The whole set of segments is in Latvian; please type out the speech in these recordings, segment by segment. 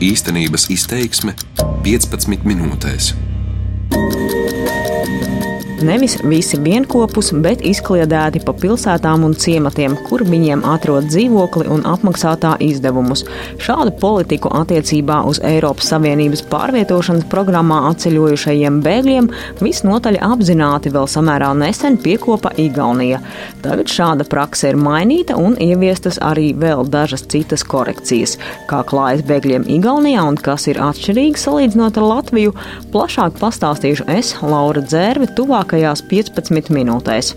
Īstenības izteiksme 15 minūtēs. Nevis visi vienopus, bet izkliedēti pa pilsētām un ciematiem, kur viņiem atrod dzīvokli un apmaksātā izdevumus. Šādu politiku attiecībā uz Eiropas Savienības pārvietošanas programmā atceļojušajiem bēgļiem visnotaļ apzināti vēl samērā nesen piekopa Igaunija. Tagad šāda prakse ir mainīta un ieviestas arī vēl dažas citas korekcijas. Kā klājas bēgļiem Igaunijā un kas ir atšķirīgi salīdzinot ar Latviju, plašāk pastāstīšu es, Laura Dzērve, tuvāk tuvākajās 15 minūtēs.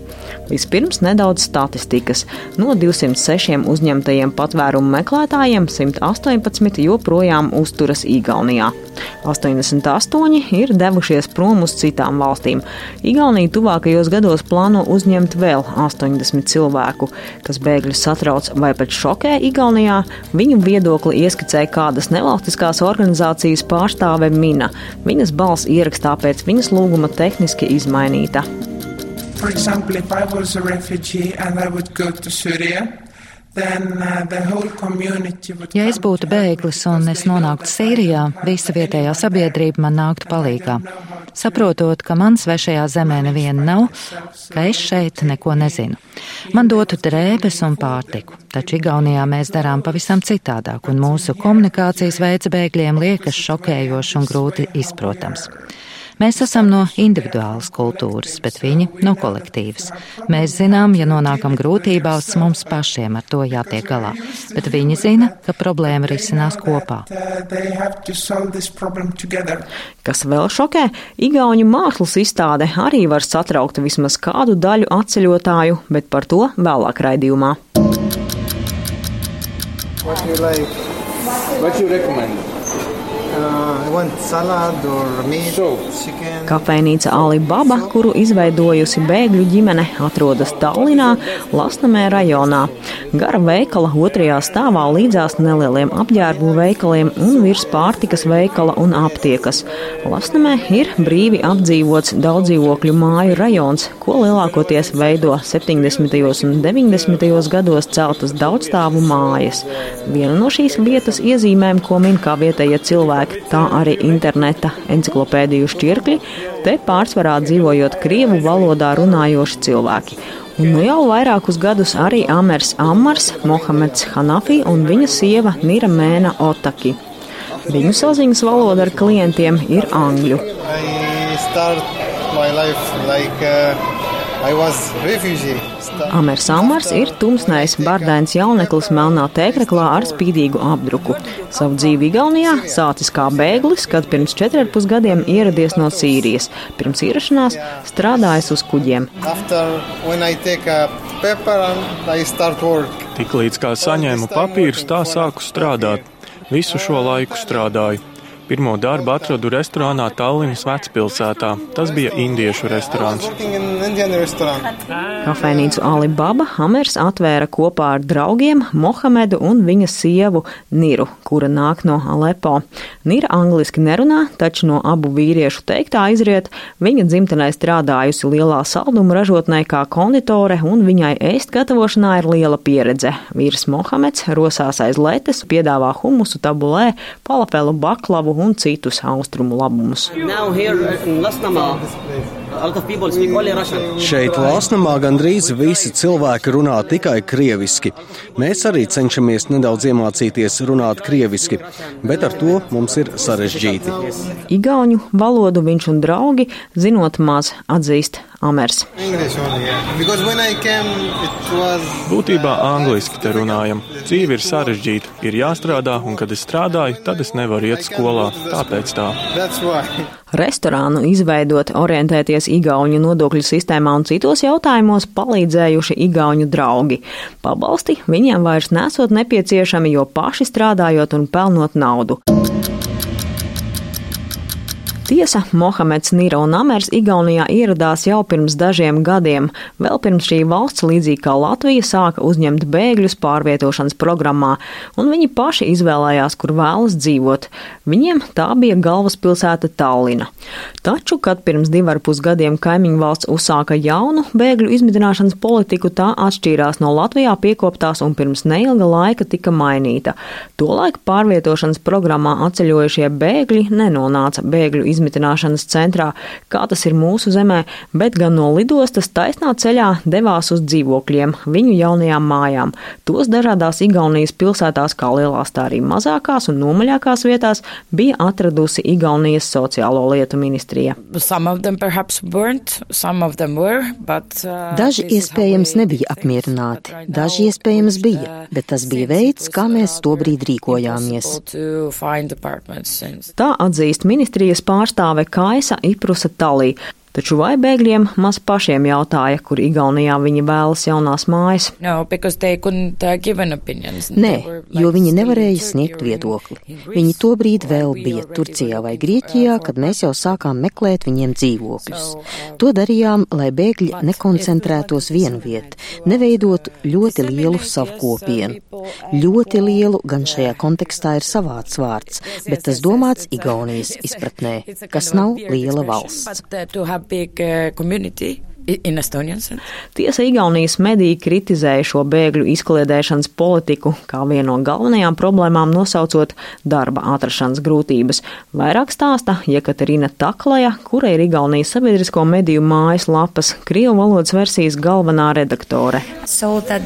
Vispirms nedaudz statistikas. No 206 uzņemtajiem patvērumu meklētājiem 118 joprojām uzturas Igaunijā. 88 ir devušies prom uz citām valstīm. Igaunija tuvākajos gados plāno uzņemt vēl 80 cilvēku, kas bēgļus satrauc vai pat šokē Igaunijā. Viņu viedokli ieskicēja kādas nevalstiskās organizācijas pārstāve Mina. Viņas balss ierakstā pēc viņas lūguma tehniski izmainīta. For example, if I was a refugee and I would go to Syria, ja es būtu bēglis un es nonāktu Sīrijā, visa vietējā sabiedrība man nāktu palīgā. Saprotot, ka man svešajā zemē neviena nav, ka es šeit neko nezinu. Man dotu drēbes un pārtiku, taču Igaunijā mēs darām pavisam citādāk, un mūsu komunikācijas veids bēgļiem liekas šokējoši un grūti izprotams. Mēs esam no individuālas kultūras, bet viņi no kolektīvas. Mēs zinām, ja nonākam grūtībās, mums pašiem ar to jātiek galā, bet viņi zina, ka problēma risinās kopā. Kas vēl šokē, Igauņu mākslas izstāde arī var satraukt vismaz kādu daļu atceļotāju, bet par to vēlāk raidījumā. What do you like? What do you recommend? Kafejnīca Alibaba, kuru izveidojusi bēgļu ģimene, atrodas Tallinā, Lasnamē rajonā. Gara veikala otrajā stāvā līdzās nelieliem apģērbu veikaliem un virs pārtikas veikala un aptiekas. Lasnamē ir brīvi apdzīvots daudzdzīvokļu māju rajons, ko lielākoties veido 70. un 90. gados celtas daudzstāvu mājas. Viena no šīs vietas iezīmēm, ko min kā vietējie cilvēki, cilvēki, tā arī interneta enciklopēdiju šķirkļi, te pārsvarā dzīvojot krievu valodā runājoši cilvēki. Un nu jau vairākus gadus arī Amers Amars, Mohameds Hanafi un viņa sieva Nira Mēna Otaki. Viņu saziņas valoda ar klientiem ir angļu. Like, uh, Amers Amars ir tumsnais, bardains jauneklis melnā tēkraklā ar spīdīgu apdruku. Savu dzīvi Igaunijā sācis kā bēglis, kad pirms 4,5 gadiem ieradies no Sīrijas. Pirms ierašanās strādājis uz kuģiem. Tiklīdz kā saņēmu papīrus, tā sāku strādāt. Visu šo laiku strādāju. Pirmo darbu atradu restorānā Tallinas vecpilsētā. Tas bija indiešu restorāns. Kafejnīcu Alibaba Hamers atvēra kopā ar draugiem Mohamedu un viņa sievu Niru, kura nāk no Alepo. Nira angliski nerunā, taču no abu vīriešu teiktā izriet, viņa dzimtenē strādājusi lielā salduma ražotnē kā konditore, un viņai ēst gatavošanā ir liela pieredze. Vīrs Mohameds rosās aiz letes, piedāvā humusu tabulē, palapelu baklavu un citus austrumu labumus. Šeit Lāsnamā gandrīz visi cilvēki runā tikai krieviski. Mēs arī cenšamies nedaudz iemācīties runāt krieviski, bet ar to mums ir sarežģīti. Igauņu valodu viņš un draugi, zinot maz, atzīst Amers. Būtībā angliski te runājam. Dzīve ir sarežģīta, ir jāstrādā, un kad es strādāju, tad es nevaru iet skolā. Tāpēc tā. Restorānu izveidot, orientēties Igauņu nodokļu sistēmā un citos jautājumos palīdzējuši Igauņu draugi. Pabalsti viņiem vairs nesot nepieciešami, jo paši strādājot un pelnot naudu. Tiesa, Mohameds Nīra un Amers Igaunijā ieradās jau pirms dažiem gadiem, vēl pirms šī valsts, līdzīgi kā Latvija, sāka uzņemt bēgļus pārvietošanas programmā, un viņi paši izvēlējās, kur vēlas dzīvot. Viņiem tā bija galvaspilsēta Tallina. Taču, kad pirms divar pus gadiem kaimiņu valsts uzsāka jaunu bēgļu izmitināšanas politiku, tā atšķīrās no Latvijā piekoptās un pirms neilga laika tika mainīta. Tolaik pārvietošanas programmā atceļojušie bēgļi nenonāca bēgļu izmitināšanas centrā, kā tas ir mūsu zemē, bet gan no lidostas taisnā ceļā devās uz dzīvokļiem, viņu jaunajām mājām. Tos dažādās Igaunijas pilsētās, kā lielās, tā arī mazākās un nomaļākās vietās, bija atradusi Igaunijas sociālo lietu ministrija. Burnt, were, but, uh, daži iespējams nebija apmierināti, daži iespējams bija, bet tas bija veids, kā mēs tobrīd rīkojāmies. Tā atzīst ministrijas pārstāvja pārstāve Kaisa Iprusa Talī. Taču vai bēgļiem maz pašiem jautāja, kur Igaunijā viņi vēlas jaunās mājas? No, uh, Nē, jo viņi nevarēja sniegt viedokli. Viņi tobrīd vēl bija Turcijā vai Grieķijā, kad mēs jau sākām meklēt viņiem dzīvokļus. Uh, to darījām, lai bēgļi nekoncentrētos vienu vietu, neveidotu ļoti lielu savu kopienu. Ļoti lielu gan šajā kontekstā ir savāds vārds, bet tas domāts Igaunijas izpratnē, kas nav liela valsts big uh, community. Uh, community Tiesa Igaunijas mediji kritizēja šo bēgļu izkliedēšanas politiku kā vienu no galvenajām problēmām, nosaucot darba atrašanas grūtības. Vairāk stāsta Jekaterina Taklaja, kura ir Igaunijas sabiedrisko mediju mājas lapas Krievu valodas versijas galvenā redaktore. So uh,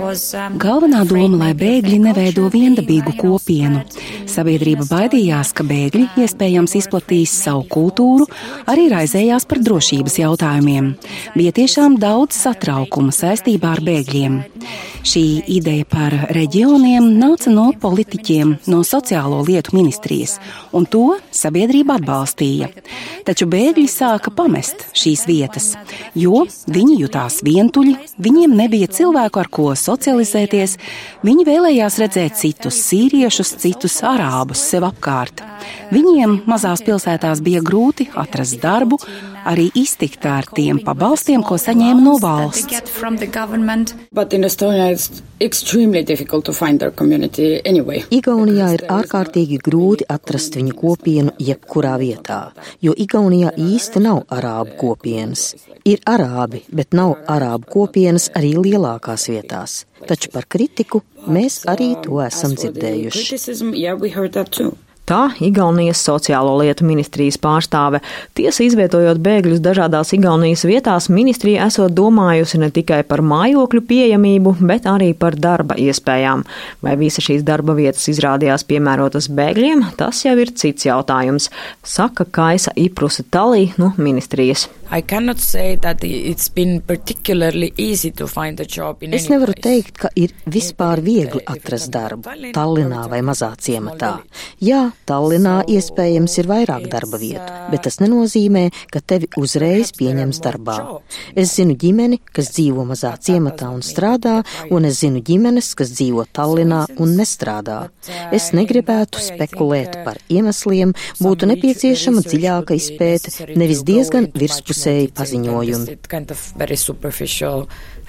was, um, Galvenā doma, lai bēgļi neveido viendabīgu kopienu. Sabiedrība baidījās, ka bēgļi iespējams izplatīs savu savu kultūru, arī raizējās par drošības jautājumiem. Bija tiešām daudz satraukuma saistībā ar bēgļiem. Šī ideja par reģioniem nāca no politiķiem, no sociālo lietu ministrijas, un to sabiedrība atbalstīja. Taču bēgļi sāka pamest šīs vietas, jo viņi jutās vientuļi, viņiem nebija cilvēku, ar ko socializēties, viņi vēlējās redzēt citus sīriešus, citus arābus sev apkārt. Viņiem mazās pilsētās bija grūti atrast darbu, arī iztikt ar tiem pabalstiem, ko saņēma no valsts. Anyway. Igaunijā ir ārkārtīgi grūti atrast viņu kopienu jebkurā vietā, jo Igaunijā īsti nav arābu kopienas. Ir arābi, bet nav arābu kopienas arī lielākās vietās. Taču par kritiku mēs arī to esam dzirdējuši. Tā Igaunijas sociālo lietu ministrijas pārstāve. Tiesa izvietojot bēgļus dažādās Igaunijas vietās, ministrija esot domājusi ne tikai par mājokļu pieejamību, bet arī par darba iespējām. Vai visa šīs darba vietas izrādījās piemērotas bēgļiem, tas jau ir cits jautājums, saka Kaisa Iprusa Talī no ministrijas. Es nevaru teikt, ka ir vispār viegli atrast darbu Tallinā vai mazā ciematā. Jā, Tallinā iespējams ir vairāk darba vietu, bet tas nenozīmē, ka tevi uzreiz pieņems darbā. Es zinu ģimeni, kas dzīvo mazā ciematā un strādā, un es zinu ģimenes, kas dzīvo Tallinā un nestrādā. Es negribētu spekulēt par iemesliem, būtu nepieciešama dziļāka izpēte, nevis diezgan virspusēja divpusēji paziņojumi.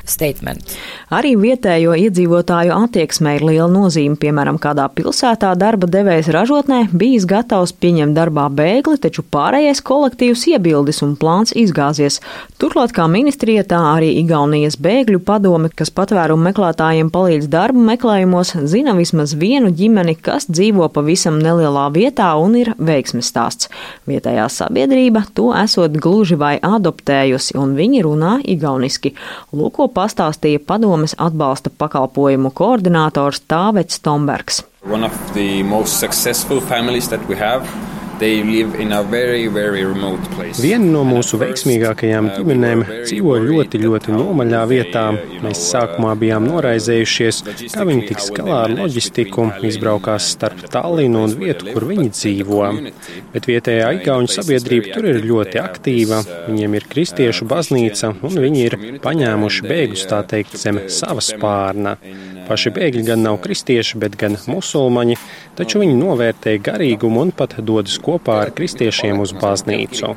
Statement. Arī vietējo iedzīvotāju attieksmē ir liela nozīme. Piemēram, kādā pilsētā darba devējs ražotnē bijis gatavs pieņemt darbā bēgli, taču pārējais kolektīvs iebildis un plāns izgāzies. Turklāt kā ministrija tā arī Igaunijas bēgļu padome, kas patvērumu meklētājiem palīdz darbu meklējumos, zina vismaz vienu ģimeni, kas dzīvo pavisam nelielā vietā un ir veiksmes stāsts. Vietējā sabiedrība to esot gluži vai adoptējusi, un viņi runā igauniski. Lūko pastāstīja padomes atbalsta pakalpojumu koordinators Tāvets Tombergs. Very, very Viena no mūsu veiksmīgākajām ģimenēm dzīvo ļoti, ļoti nomaļā vietā. Mēs sākumā bijām noraizējušies, kā viņi tiks galā ar loģistiku, izbraukās starp Tallinu un vietu, kur viņi dzīvo. Bet vietējā igauņu sabiedrība tur ir ļoti aktīva, viņiem ir kristiešu baznīca un viņi ir paņēmuši bēgļus tā teikt zem sava spārna. Paši bēgļi gan nav kristieši, bet gan musulmaņi, taču viņi novērtē garīgumu un pat dodas kopā ar kristiešiem uz baznīcu.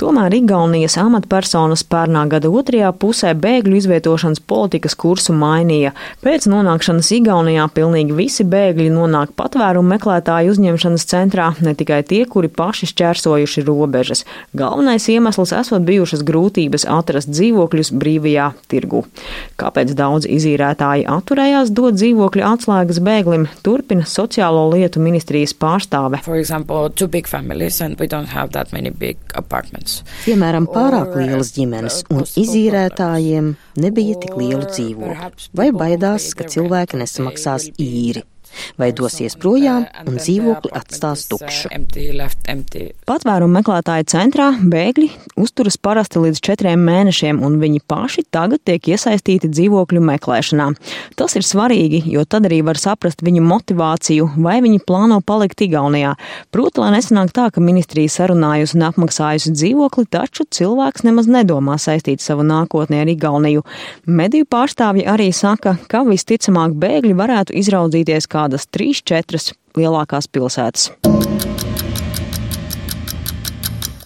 Tomēr Igaunijas amatpersonas pērnā gada otrajā pusē bēgļu izvietošanas politikas kursu mainīja. Pēc nonākšanas Igaunijā pilnīgi visi bēgļi nonāk patvērumu meklētāju uzņemšanas centrā, ne tikai tie, kuri paši šķērsojuši robežas. Galvenais iemesls esot bijušas grūtības atrast dzīvokļus brīvajā tirgu. Kāpēc daudz izīrētāji atturējās dot dzīvokļu atslēgas bēglim, turpina sociālo lietu ministrijas pārstāve. Example, Piemēram, pārāk lielas ģimenes un izīrētājiem nebija tik lielu dzīvokļu, vai baidās, ka cilvēki nesamaksās īri vai dosies projām un dzīvokli atstās tukšu. Patvērumu meklētāju centrā bēgļi uzturas parasti līdz četriem mēnešiem, un viņi paši tagad tiek iesaistīti dzīvokļu meklēšanā. Tas ir svarīgi, jo tad arī var saprast viņu motivāciju, vai viņi plāno palikt Igaunijā. Proti, lai nesanāk tā, ka ministrija sarunājusi un apmaksājusi dzīvokli, taču cilvēks nemaz nedomā saistīt savu nākotni ar Igauniju. Mediju pārstāvji arī saka, ka visticamāk bēgļi varētu izraudzīties kā kādas 3-4 lielākās pilsētas.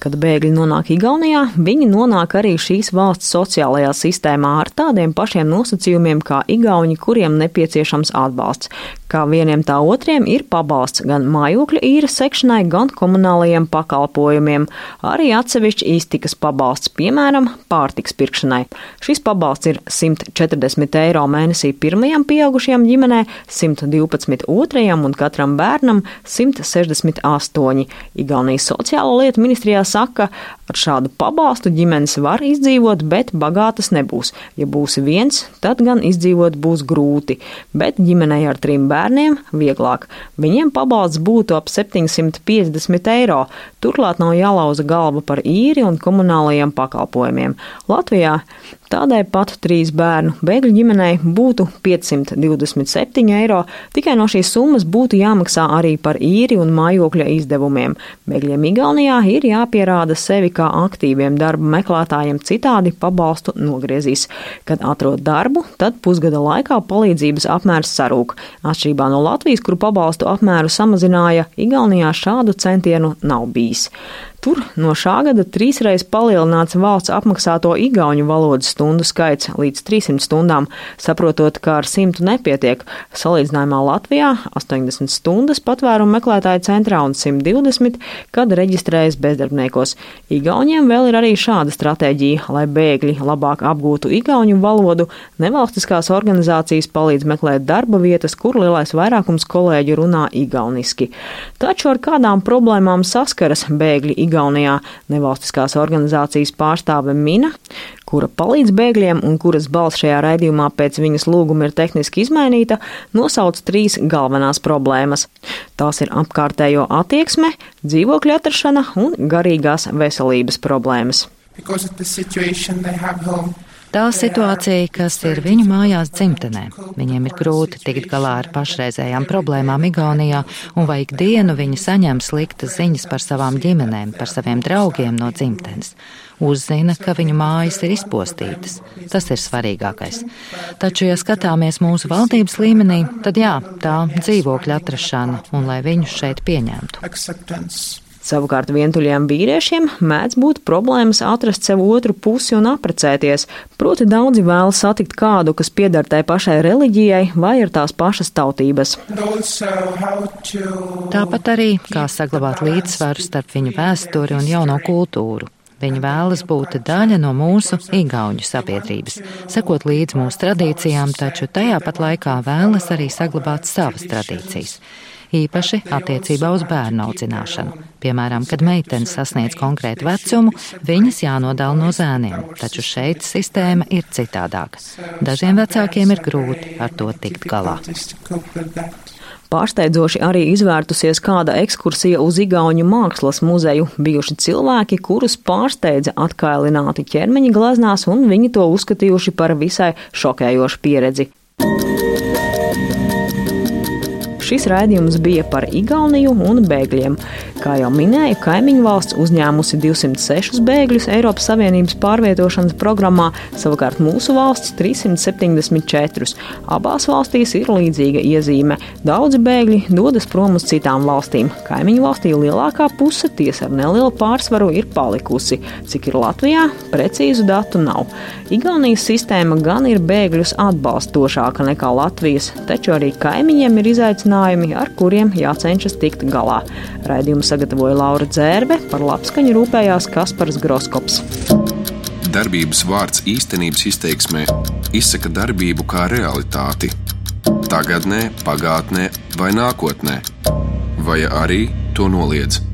Kad bēgļi nonāk Igaunijā, viņi nonāk arī šīs valsts sociālajā sistēmā ar tādiem pašiem nosacījumiem kā Igauni, kuriem nepieciešams atbalsts. Kā vieniem tā otriem ir pabalsts gan mājokļa īres sekšanai, gan komunālajiem pakalpojumiem, arī atsevišķi iztikas pabalsts, piemēram, pārtiks pirkšanai. Šis pabalsts ir 140 eiro mēnesī pirmajam pieaugušajam ģimenē, 112 otrajam un katram bērnam 168. Igaunijas sociālo lietu ministrijā saka, ar šādu pabalstu ģimenes var izdzīvot, bet bagātas nebūs. Ja būs viens, tad gan izdzīvot būs grūti, bet ģimenei ar trim bērniem vieglāk. Viņiem pabalsts būtu ap 750 eiro. Turklāt nav jālauza galva par īri un komunālajiem pakalpojumiem. Latvijā Tādai pat trīs bērnu bēgļu ģimenei būtu 527 eiro, tikai no šīs summas būtu jāmaksā arī par īri un mājokļa izdevumiem. Bēgļiem Igaunijā ir jāpierāda sevi kā aktīviem darba meklētājiem, citādi pabalstu nogriezīs. Kad atrod darbu, tad pusgada laikā palīdzības apmērs sarūk. Atšķirībā no Latvijas, kur pabalstu apmēru samazināja, Igaunijā šādu centienu nav bijis. Tur no šā gada trīsreiz palielināts valsts apmaksāto igauņu valodas stundu skaits līdz 300 stundām, saprotot, ka ar simtu nepietiek. Salīdzinājumā Latvijā 80 stundas patvērumu meklētāju centrā un 120, kad reģistrējas bezdarbniekos. Igauņiem vēl ir arī šāda stratēģija, lai bēgļi labāk apgūtu igauņu valodu. Nevalstiskās organizācijas palīdz meklēt darba vietas, kur lielais vairākums kolēģi runā igauniski. Taču ar kādām problēmām saskaras bēgļi Igaunijā nevalstiskās organizācijas pārstāve Mina, kura palīdz bēgļiem un kuras balss šajā raidījumā pēc viņas lūguma ir tehniski izmainīta, nosauc trīs galvenās problēmas. Tās ir apkārtējo attieksme, dzīvokļa atrašana un garīgās veselības problēmas. Because of the situation they have home. Tā situācija, kas ir viņu mājās dzimtenē. Viņiem ir grūti tikt galā ar pašreizējām problēmām Igaunijā, un vai ikdienu viņi saņem sliktas ziņas par savām ģimenēm, par saviem draugiem no dzimtenes. Uzzina, ka viņu mājas ir izpostītas. Tas ir svarīgākais. Taču, ja skatāmies mūsu valdības līmenī, tad jā, tā dzīvokļa atrašana un lai viņus šeit pieņemtu. Acceptance. Savukārt vientuļiem vīriešiem mēdz būt problēmas atrast sev otru pusi un aprecēties, proti daudzi vēlas satikt kādu, kas piedar tai pašai reliģijai vai ir tās pašas tautības. Tāpat arī kā saglabāt līdzsvaru starp viņu vēsturi un jauno kultūru. Viņi vēlas būt daļa no mūsu igauņu sabiedrības, sekot līdz mūsu tradīcijām, taču tajā pat laikā vēlas arī saglabāt savas tradīcijas īpaši attiecībā uz bērnu audzināšanu. Piemēram, kad meitenes sasniedz konkrētu vecumu, viņas jānodala no zēniem, taču šeit sistēma ir citādāka. Dažiem vecākiem ir grūti ar to tikt galā. Pārsteidzoši arī izvērtusies kāda ekskursija uz Igauņu mākslas muzeju. Bijuši cilvēki, kurus pārsteidza atkailināti ķermeņa gleznās, un viņi to uzskatījuši par visai šokējošu pieredzi. Šis raidījums bija par Igauniju un bēgļiem. Kā jau minēju, kaimiņu valsts uzņēmusi 206 bēgļus Eiropas Savienības pārvietošanas programmā, savukārt mūsu valsts 374. Abās valstīs ir līdzīga iezīme. Daudzi bēgļi dodas prom uz citām valstīm. Kaimiņu valstī lielākā puse tiesa ar nelielu pārsvaru ir palikusi. Cik ir Latvijā, precīzu datu nav. Igaunijas sistēma gan ir bēgļus atbalstošāka nekā Latvijas, taču arī kaimiņiem ir izaicinājumi ar kuriem jācenšas tikt galā. Raidījumu sagatavoja Laura Dzērbe, par labskaņu rūpējās Kaspars Groskops. Darbības vārds īstenības izteiksmē izsaka darbību kā realitāti. Tagatnē, pagātnē vai nākotnē, vai arī to noliedz.